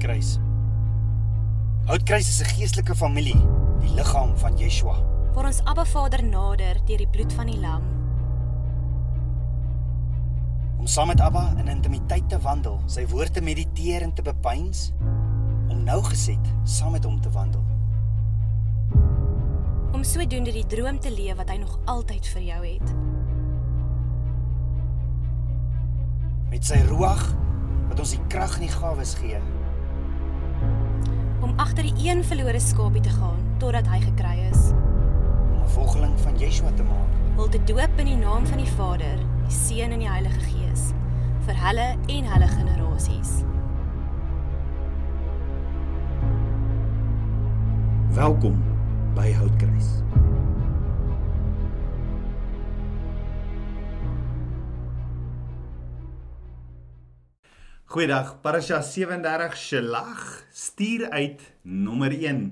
Houtkruis. Houtkruis is 'n geestelike familie, die liggaam van Yeshua. Waar ons Abba Vader nader deur die bloed van die lam. Om saam met Abba in intimiteit te wandel, sy woord te mediteer en te bepeins, om nougeset saam met hom te wandel. Om sodoende die droom te leef wat hy nog altyd vir jou het. Met sy ruach wat ons die krag en die gawes gee. Agter die een verlore skapie te gaan totdat hy gekry is. om 'n volgeling van Yeshua te maak. Hul te doop in die naam van die Vader, die Seun en die Heilige Gees vir hulle en hulle generasies. Welkom by Houtkruis. Goeiedag, Parasha 37 Shelach stuur uit nommer 1.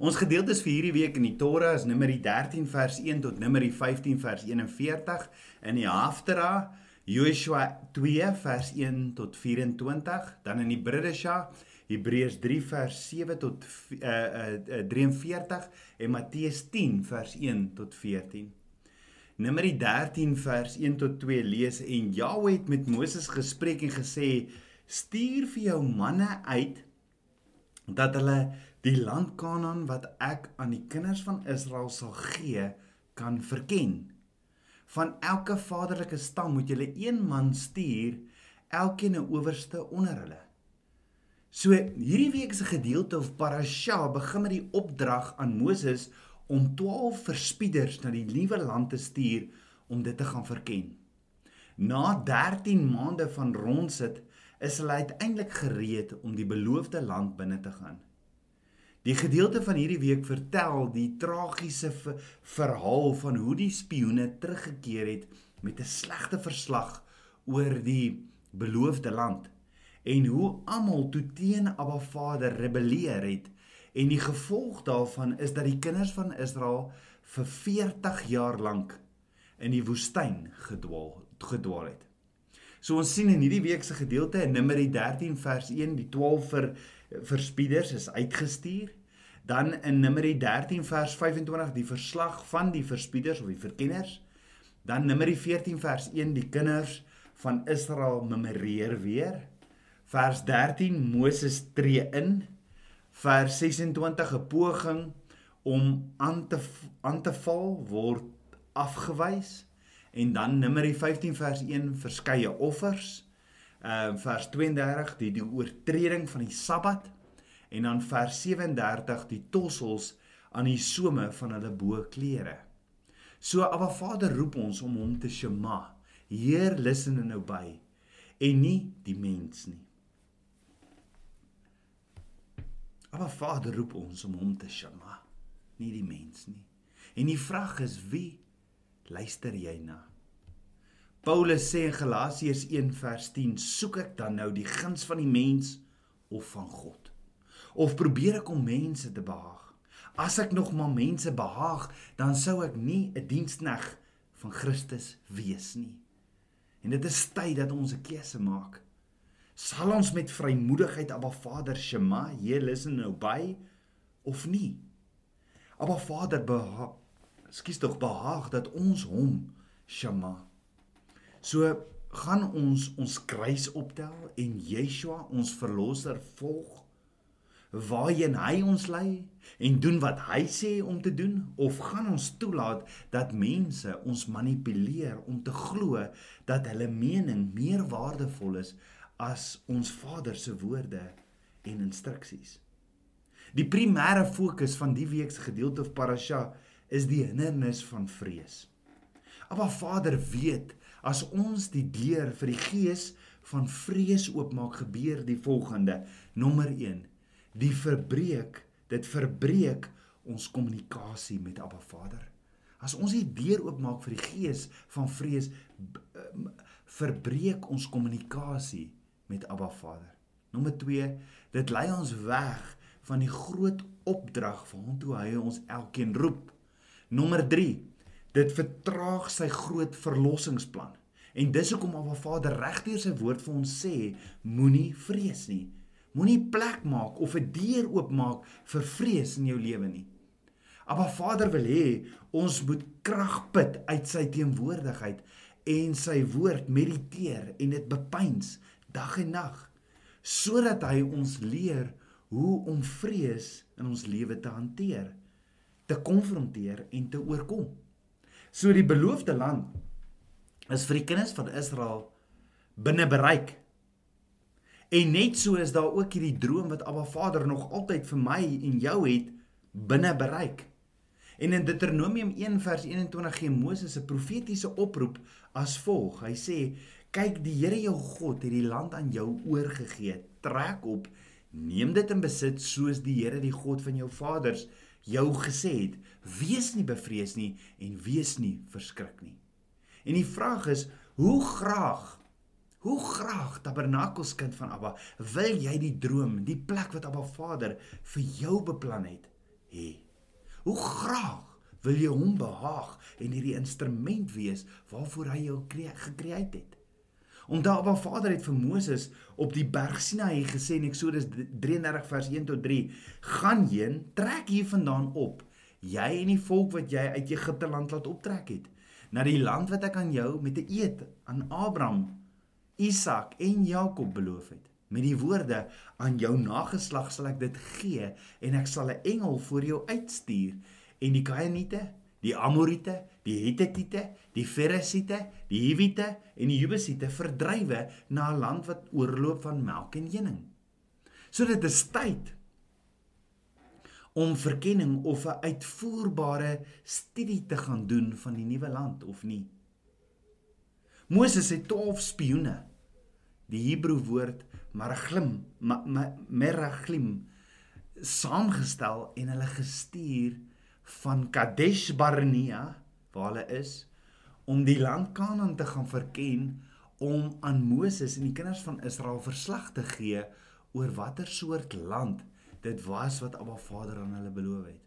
Ons gedeeltes vir hierdie week in die Torah is Numeri 13 vers 1 tot Numeri 15 vers 41 in die Haftara Joshua 2 vers 1 tot 24, dan in die Bridesha Hebreërs 3 vers 7 tot uh, uh, 43 en Matteus 10 vers 1 tot 14. Numeri 13 vers 1 tot 2 lees en Jahwe het met Moses gespreek en gesê stuur vir jou manne uit dat hulle die land Kanaan wat ek aan die kinders van Israel sal gee kan verken. Van elke vaderlike stam moet julle een man stuur, elkeen 'n owerste onder hulle. So hierdie week se gedeelte of parasha begin met die opdrag aan Moses om 12 verspieders na die nuwe land te stuur om dit te gaan verken. Na 13 maande van rondsit is hulle uiteindelik gereed om die beloofde land binne te gaan. Die gedeelte van hierdie week vertel die tragiese verhaal van hoe die spioene teruggekeer het met 'n slegte verslag oor die beloofde land en hoe almal toe teen Abba Vader rebelleer het en die gevolg daarvan is dat die kinders van Israel vir 40 jaar lank in die woestyn gedwaal gedwaal het. So ons sien in hierdie week se gedeelte in Numeri 13 vers 1 die 12 vir verspieders is uitgestuur. Dan in Numeri 13 vers 25 die verslag van die verspieders of die verkenners. Dan Numeri 14 vers 1 die kinders van Israel memoreer weer. Vers 13 Moses tree in. Vers 26 'n poging om aan te aan te val word afgewys en dan Numeri 15 vers 1 verskeie offers. Ehm uh, vers 32 die die oortreding van die Sabbat en dan vers 37 die tossels aan die some van hulle bo klere. So Abba Vader roep ons om hom te shema. Heer listen and obey en nie die mens nie. Abba Vader roep ons om hom te shema, nie die mens nie. En die vraag is wie luister jy na? Paulus sê in Galasiërs 1 vers 10, soek ek dan nou die guns van die mens of van God? Of probeer ek om mense te behaag? As ek nog maar mense behaag, dan sou ek nie 'n dienskneg van Christus wees nie. En dit is tyd dat ons 'n keuse maak. Sal ons met vrymoedigheid Abba Vader Shema, hier listen and obey of nie? Abba Vader behaag skies tog behaag dat ons hom Shema. So gaan ons ons kruis optel en Yeshua ons verlosser volg waarheen hy ons lei en doen wat hy sê om te doen of gaan ons toelaat dat mense ons manipuleer om te glo dat hulle mening meer waardevol is as ons Vader se woorde en instruksies. Die primêre fokus van die week se gedeelte of parasha is die hindernis van vrees. Maar Vader weet as ons die deur vir die gees van vrees oopmaak, gebeur die volgende. Nommer 1. Die verbreek, dit verbreek ons kommunikasie met Abba Vader. As ons die deur oopmaak vir die gees van vrees, verbreek ons kommunikasie met Abba Vader. Nommer 2. Dit lei ons weg van die groot opdrag waartoe hy ons elkeen roep. Nommer 3. Dit vertraag sy groot verlossingsplan. En dis hoekom Abba Vader regdeur sy woord vir ons sê, moenie vrees nie, Moenie plek maak of 'n deur oopmaak vir vrees in jou lewe nie. Maar Vader wil hê ons moet krag put uit sy teenwoordigheid en sy woord mediteer en dit bepeins dag en nag sodat hy ons leer hoe om vrees in ons lewe te hanteer, te konfronteer en te oorkom. So die beloofde land is vir die kinders van Israel binne bereik. En net so is daar ook hierdie droom wat Abba Vader nog altyd vir my en jou het binne bereik. En in Deuteronomium 1 vers 21 gee Moses 'n profetiese oproep as volg. Hy sê: "Kyk, die Here jou God het die land aan jou oorgegee. Trek op, neem dit in besit soos die Here die God van jou vaders jou gesê het. Wees nie bevrees nie en wees nie verskrik nie." En die vraag is, hoe graag Hoe graag tabernakelskind van Abba wil jy die droom, die plek wat Abba Vader vir jou beplan het, hê? Hoe graag wil jy hom behaag en hierdie instrument wees waarvoor hy jou gekreë het? Omdat Abba Vader het vir Moses op die berg Sinaï gesê in Eksodus 33 vers 1 tot 3: "Gaan heen, trek hier vandaan op, jy en die volk wat jy uit Egipte land laat optrek het." na die land wat ek aan jou met 'n eed aan Abraham, Isak en Jakob beloof het. Met die woorde aan jou nageslag sal ek dit gee en ek sal 'n engel voor jou uitstuur en die Kanaaniete, die Amorite, die Hittite, die Feresiete, die Hiwite en die Jebusiete verdrywe na 'n land wat oorloop van melk en honing. So dit is tyd om verkenning of 'n uitvoerbare studie te gaan doen van die nuwe land of nie. Moses het 12 spioene. Die Hebreë woord maraglim, meraglim saamgestel en hulle gestuur van Kadesh Barnea waar hulle is om die land Kanaan te gaan verken om aan Moses en die kinders van Israel verslag te gee oor watter soort land dit was wat Abba Vader aan hulle beloof het.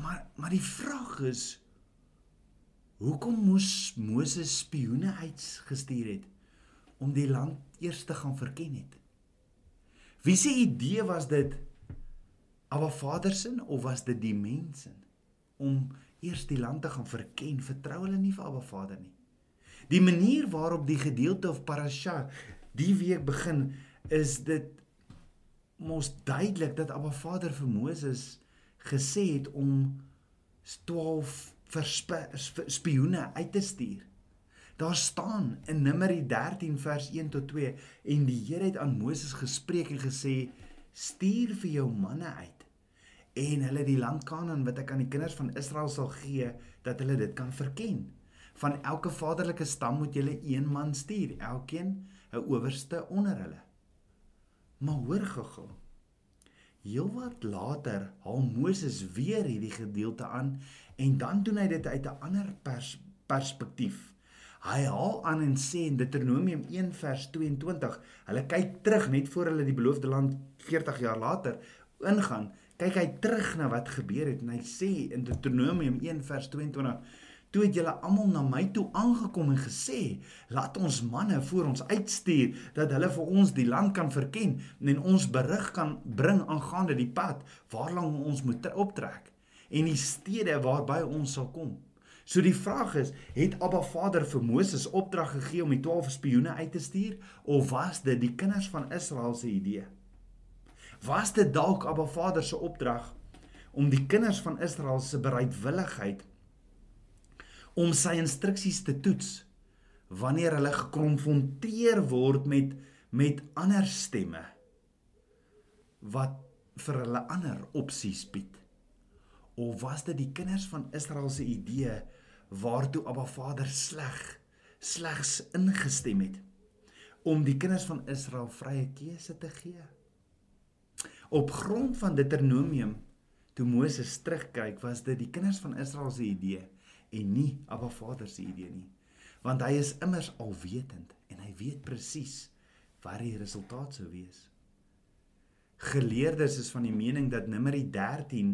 Maar maar die vraag is hoekom moes Moses spioene uitgestuur het om die land eers te gaan verken het? Wie se idee was dit? Abba Vader se of was dit die mense om eers die land te gaan verken? Vertrou hulle nie vir Abba Vader nie. Die manier waarop die gedeelte of parasha die week begin is dit mos duidelik dat Abba Vader vir Moses gesê het om 12 spioene uit te stuur. Daar staan in Numeri 13 vers 1 tot 2 en die Here het aan Moses gespreek en gesê stuur vir jou manne uit en hulle die land Kanaan wat ek aan die kinders van Israel sal gee dat hulle dit kan verken. Van elke vaderlike stam moet jy een man stuur, elkeen 'n owerste onder hulle. Maar hoor gou-gou. Heelwat later haal Moses weer hierdie gedeelte aan en dan doen hy dit uit 'n ander pers perspektief. Hy haal aan en sê in Deuteronomium 1 vers 22, hulle kyk terug net voor hulle die beloofde land 40 jaar later ingaan, kyk hy terug na wat gebeur het en hy sê in Deuteronomium 1 vers 22 Toe het julle almal na my toe aangekom en gesê, "Laat ons manne voor ons uitstuur dat hulle vir ons die land kan verken en ons berig kan bring aangaande die pad waarlang ons moet optrek en die stede waarby ons sal kom." So die vraag is, het Abba Vader vir Moses opdrag gegee om die 12 spioene uit te stuur of was dit die kinders van Israel se idee? Was dit dalk Abba Vader se opdrag om die kinders van Israel se bereidwilligheid om sy instruksies te toets wanneer hulle gekonfronteer word met met ander stemme wat vir hulle ander opsies bied? Of was dit die kinders van Israel se idee waartoe Abba Vader sleg slegs ingestem het om die kinders van Israel vrye keuse te gee op grond van Deuteronomium toe Moses terugkyk was dit die kinders van Israel se idee en nie Abba Vader se idee nie. Want hy is immers alwetend en hy weet presies wat die resultaat sou wees. Geleerdes is van die mening dat Numeri 13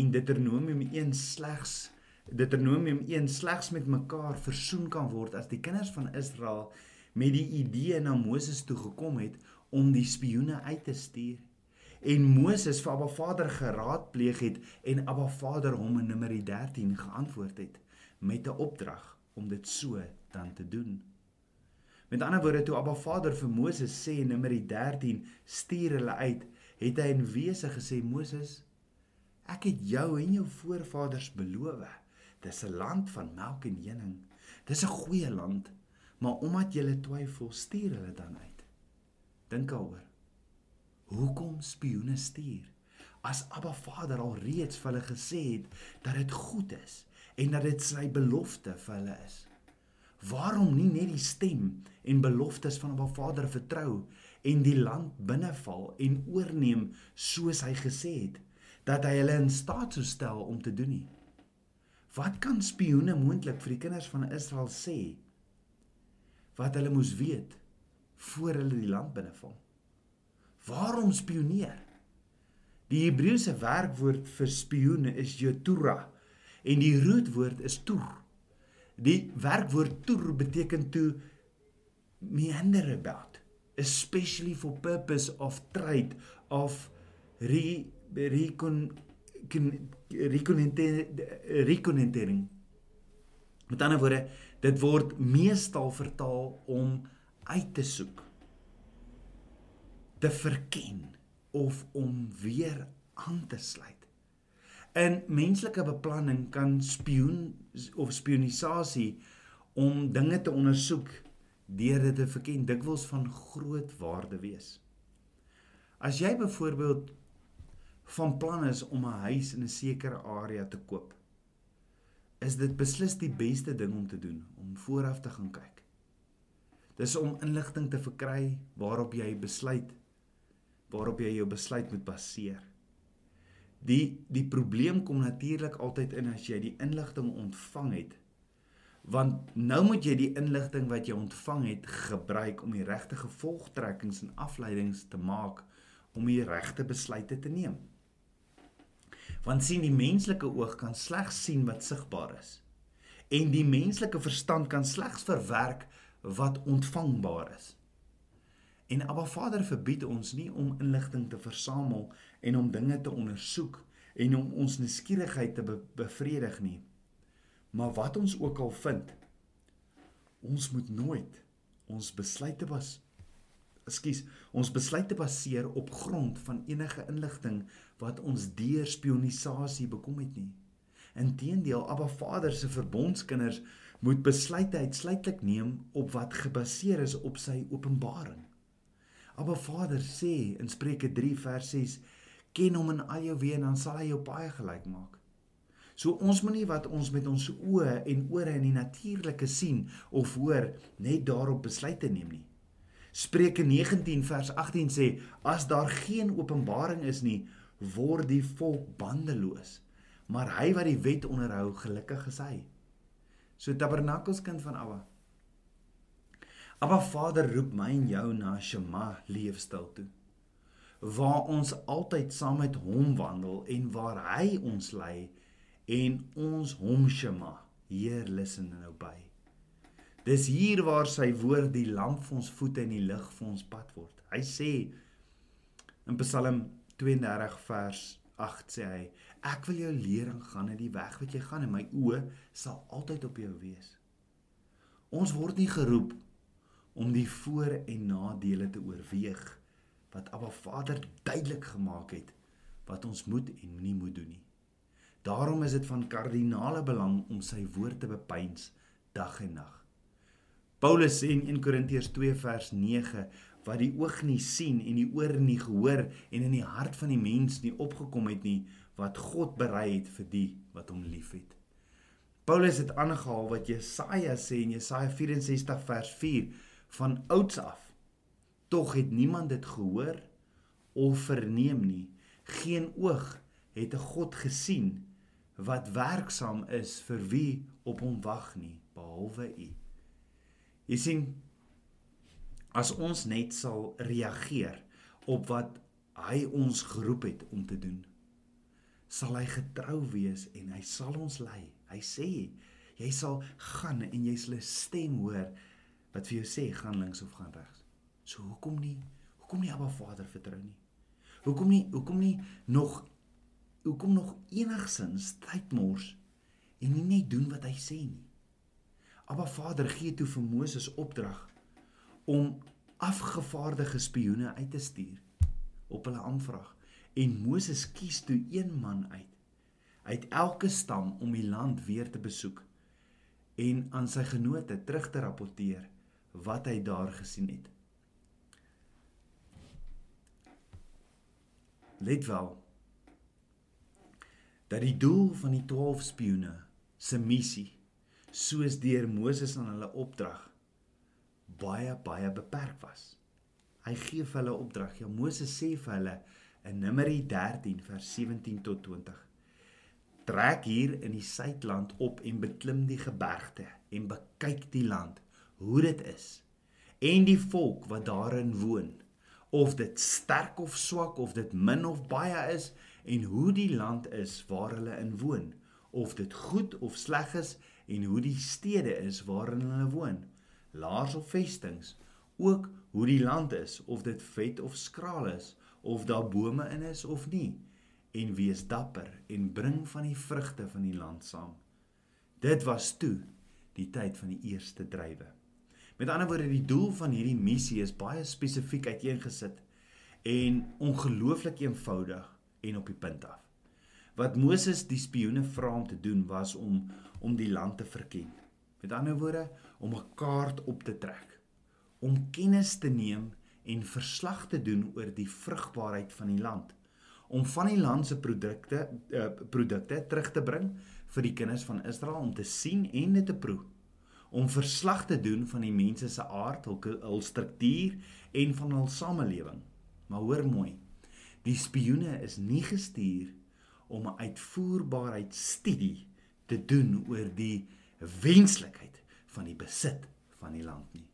en Deuteronomium 1 slegs Deuteronomium 1 slegs met mekaar versoen kan word as die kinders van Israel met die idee na Moses toe gekom het om die spioene uit te stuur. En Moses vir Abba Vader geraadpleeg het en Abba Vader hom in Numeri 13 geantwoord het met 'n opdrag om dit so dan te doen. Met ander woorde toe Abba Vader vir Moses sê in Numeri 13 stuur hulle uit, het hy in wese gesê Moses, ek het jou en jou voorvaders beloof. Dis 'n land van melk en honing. Dis 'n goeie land, maar omdat jy twyfel, stuur hulle dan uit. Dink daaroor. Hoekom spioene stuur? As Abba Vader al reeds vir hulle gesê het dat dit goed is en dat dit sy belofte vir hulle is. Waarom nie net die stem en beloftes van Abba Vader vertrou en die land binneval en oorneem soos hy gesê het dat hy hulle in staat sou stel om te doen nie? Wat kan spioene moontlik vir die kinders van Israel sê wat hulle moes weet voor hulle die land binneval? Waarom spioneer? Die Hebreëse werkwoord vir spioene is yotura en die rootwoord is tur. Die werkwoord tur beteken to meander about, especially for purpose of trade of re recon reconentering. Met ander woorde, dit word meestal vertaal om uit te soek, te verken of om weer aan te sluit. In menslike beplanning kan spioen of spionisasie om dinge te ondersoek deur dit te verken dikwels van groot waarde wees. As jy byvoorbeeld van plan is om 'n huis in 'n sekere area te koop, is dit beslis die beste ding om te doen om vooraf te gaan kyk. Dis om inligting te verkry waarop jy besluit waarop jy jou besluit moet baseer. Die die probleem kom natuurlik altyd in as jy die inligting ontvang het. Want nou moet jy die inligting wat jy ontvang het gebruik om die regte gevolgtrekkings en afleidings te maak om die regte besluite te neem. Want sien die menslike oog kan slegs sien wat sigbaar is. En die menslike verstand kan slegs verwerk wat ontvangbaar is. En Abba Vader verbied ons nie om inligting te versamel en om dinge te ondersoek en om ons nuuskierigheid te be bevredig nie. Maar wat ons ook al vind, ons moet nooit ons besluite was Ekskuus, ons besluite baseer op grond van enige inligting wat ons deur spionisasie bekom het nie. Inteendeel, Abba Vader se verbondskinders moet besluite uitsluitlik neem op wat gebaseer is op sy openbaring. Abba Vader sê in Spreuke 3 vers 6: "Ken hom in al jou weë en dan sal hy jou baie gelyk maak." So ons moenie wat ons met ons oë en ore in die natuurlike sien of hoor net daarop besluite neem nie. Spreuke 19 vers 18 sê: "As daar geen openbaring is nie, word die volk bandeloos, maar hy wat die wet onderhou, gelukkig is hy." So Tabernakels kind van Abba Aba Vader roep my en jou na Shema leefstyl toe. Waar ons altyd saam met hom wandel en waar hy ons lei en ons hom Shema. Heer, listen nou by. Dis hier waar sy woord die lamp vir ons voete en die lig vir ons pad word. Hy sê in Psalm 32 vers 8 sê hy: Ek wil jou leer en gaan in die weg wat jy gaan en my oë sal altyd op jou wees. Ons word nie geroep om die voor en nadele te oorweeg wat Abba Vader duidelik gemaak het wat ons moet en nie moet doen nie. Daarom is dit van kardinale belang om sy woord te bepeins dag en nag. Paulus sê in 1 Korintiërs 2 vers 9 wat die oog nie sien en die oor nie gehoor en in die hart van die mens nie opgekom het nie wat God berei het vir die wat hom liefhet. Paulus het aangehaal wat Jesaja sê in Jesaja 64 vers 4 van ouds af. Tog het niemand dit gehoor of verneem nie. Geen oog het 'n God gesien wat werksaam is vir wie op hom wag nie behalwe U. Jy sien as ons net sal reageer op wat hy ons geroep het om te doen sal hy getrou wees en hy sal ons lei. Hy sê jy sal gaan en jy sal 'n stem hoor wat vir jou sê gaan links of gaan regs. So hoekom nie? Hoekom nie Abba Vader vertrou nie? Hoekom nie? Hoekom nie nog hoekom nog enigsins tyd mors en nie net doen wat hy sê nie? Abba Vader gee toe vir Moses opdrag om afgevaardigde spioene uit te stuur op hulle aanvraag en Moses kies toe een man uit uit elke stam om die land weer te besoek en aan sy genote terug te rapporteer wat hy daar gesien het. Let wel dat die doel van die 12 spioene se missie soos deur Moses aan hulle opdrag baie baie beperk was. Hy gee vir hulle opdrag. Ja Moses sê vir hulle in Numeri 13 vers 17 tot 20. Trek hier in die suidland op en beklim die gebergte en bekyk die land, hoe dit is en die volk wat daarin woon, of dit sterk of swak of dit min of baie is en hoe die land is waar hulle in woon, of dit goed of sleg is en hoe die stede is waarin hulle woon, laars of vestings, ook hoe die land is, of dit vet of skraal is, of daar bome in is of nie, en wees dapper en bring van die vrugte van die land saam. Dit was toe die tyd van die eerste drywe. Met ander woorde, die doel van hierdie missie is baie spesifiek uiteengesit en ongelooflik eenvoudig en op die punt af. Wat Moses die spioene vra om te doen was om om die land te verken. Met ander woorde, om 'n kaart op te trek, om kennis te neem en verslag te doen oor die vrugbaarheid van die land, om van die land se produkte uh, produkte terug te bring vir die kinders van Israel om te sien en dit te proe om verslag te doen van die mense se aard, hul, hul struktuur en van hul samelewing. Maar hoor mooi. Die spioene is nie gestuur om 'n uitvoerbaarheidstudie te doen oor die wenslikheid van die besit van die land nie.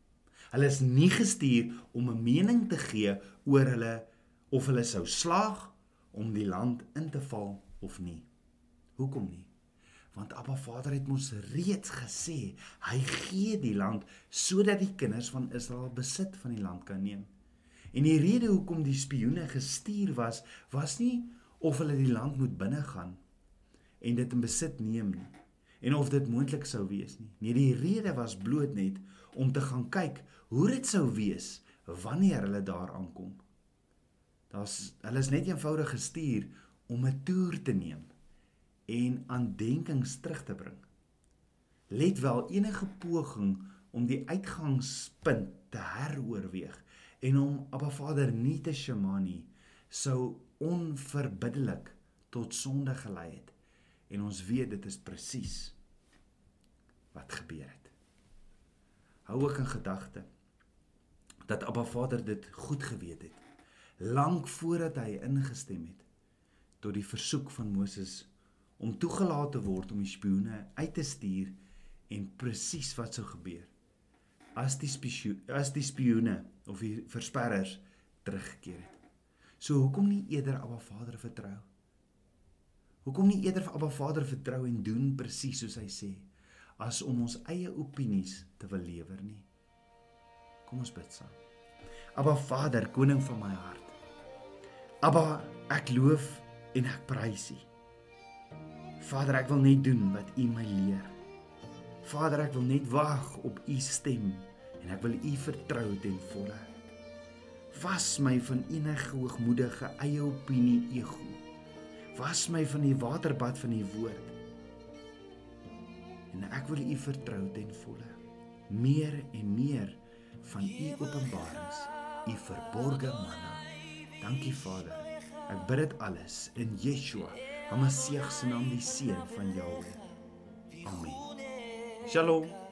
Hulle is nie gestuur om 'n mening te gee oor hulle of hulle sou slaag om die land in te val of nie. Hoekom nie? Want Abba Vader het ons reeds gesê, hy gee die land sodat die kinders van Israel besit van die land kan neem. En die rede hoekom die spioene gestuur was, was nie of hulle die land moet binne gaan en dit in besit neem nie en of dit moontlik sou wees nie. Nee, die rede was bloot net om te gaan kyk hoe dit sou wees wanneer hulle daar aankom. Daar's hulle is net eenvoudig gestuur om 'n toer te neem en aandenkings terug te bring. Let wel enige poging om die uitgangspunt te heroorweeg en om Abba Vader nie te shamani sou onverbiddelik tot sonde gelei het. En ons weet dit is presies wat gebeur het. Hou ook in gedagte dat Abba Vader dit goed geweet het lank voordat hy ingestem het tot die versoek van Moses om toegelaat te word om die spioene uit te stuur en presies wat sou gebeur as die spioene as die spioene of die versperrers teruggekeer het. So hoekom nie eerder Abba Vader vertrou? Hoekom nie eerder vir Abba Vader vertrou en doen presies soos hy sê as om ons eie opinies te wil lewer nie? Kom ons bid saam. Abba Vader, koning van my hart. Abba, ek loof en ek prys U. Vader, ek wil net doen wat U my leer. Vader, ek wil net wag op U stem en ek wil U vertrou ten volle. Was my van enige hoogmoedige eie opinie ego. Was my van die waterbad van U woord. En ek wil U vertrou ten volle. Meer en meer van U openbarings, U verborgde manna. Dankie Vader. Ek bid dit alles in Yeshua Hamasiach se naam die seun van Jahweh. Amen. Shalom.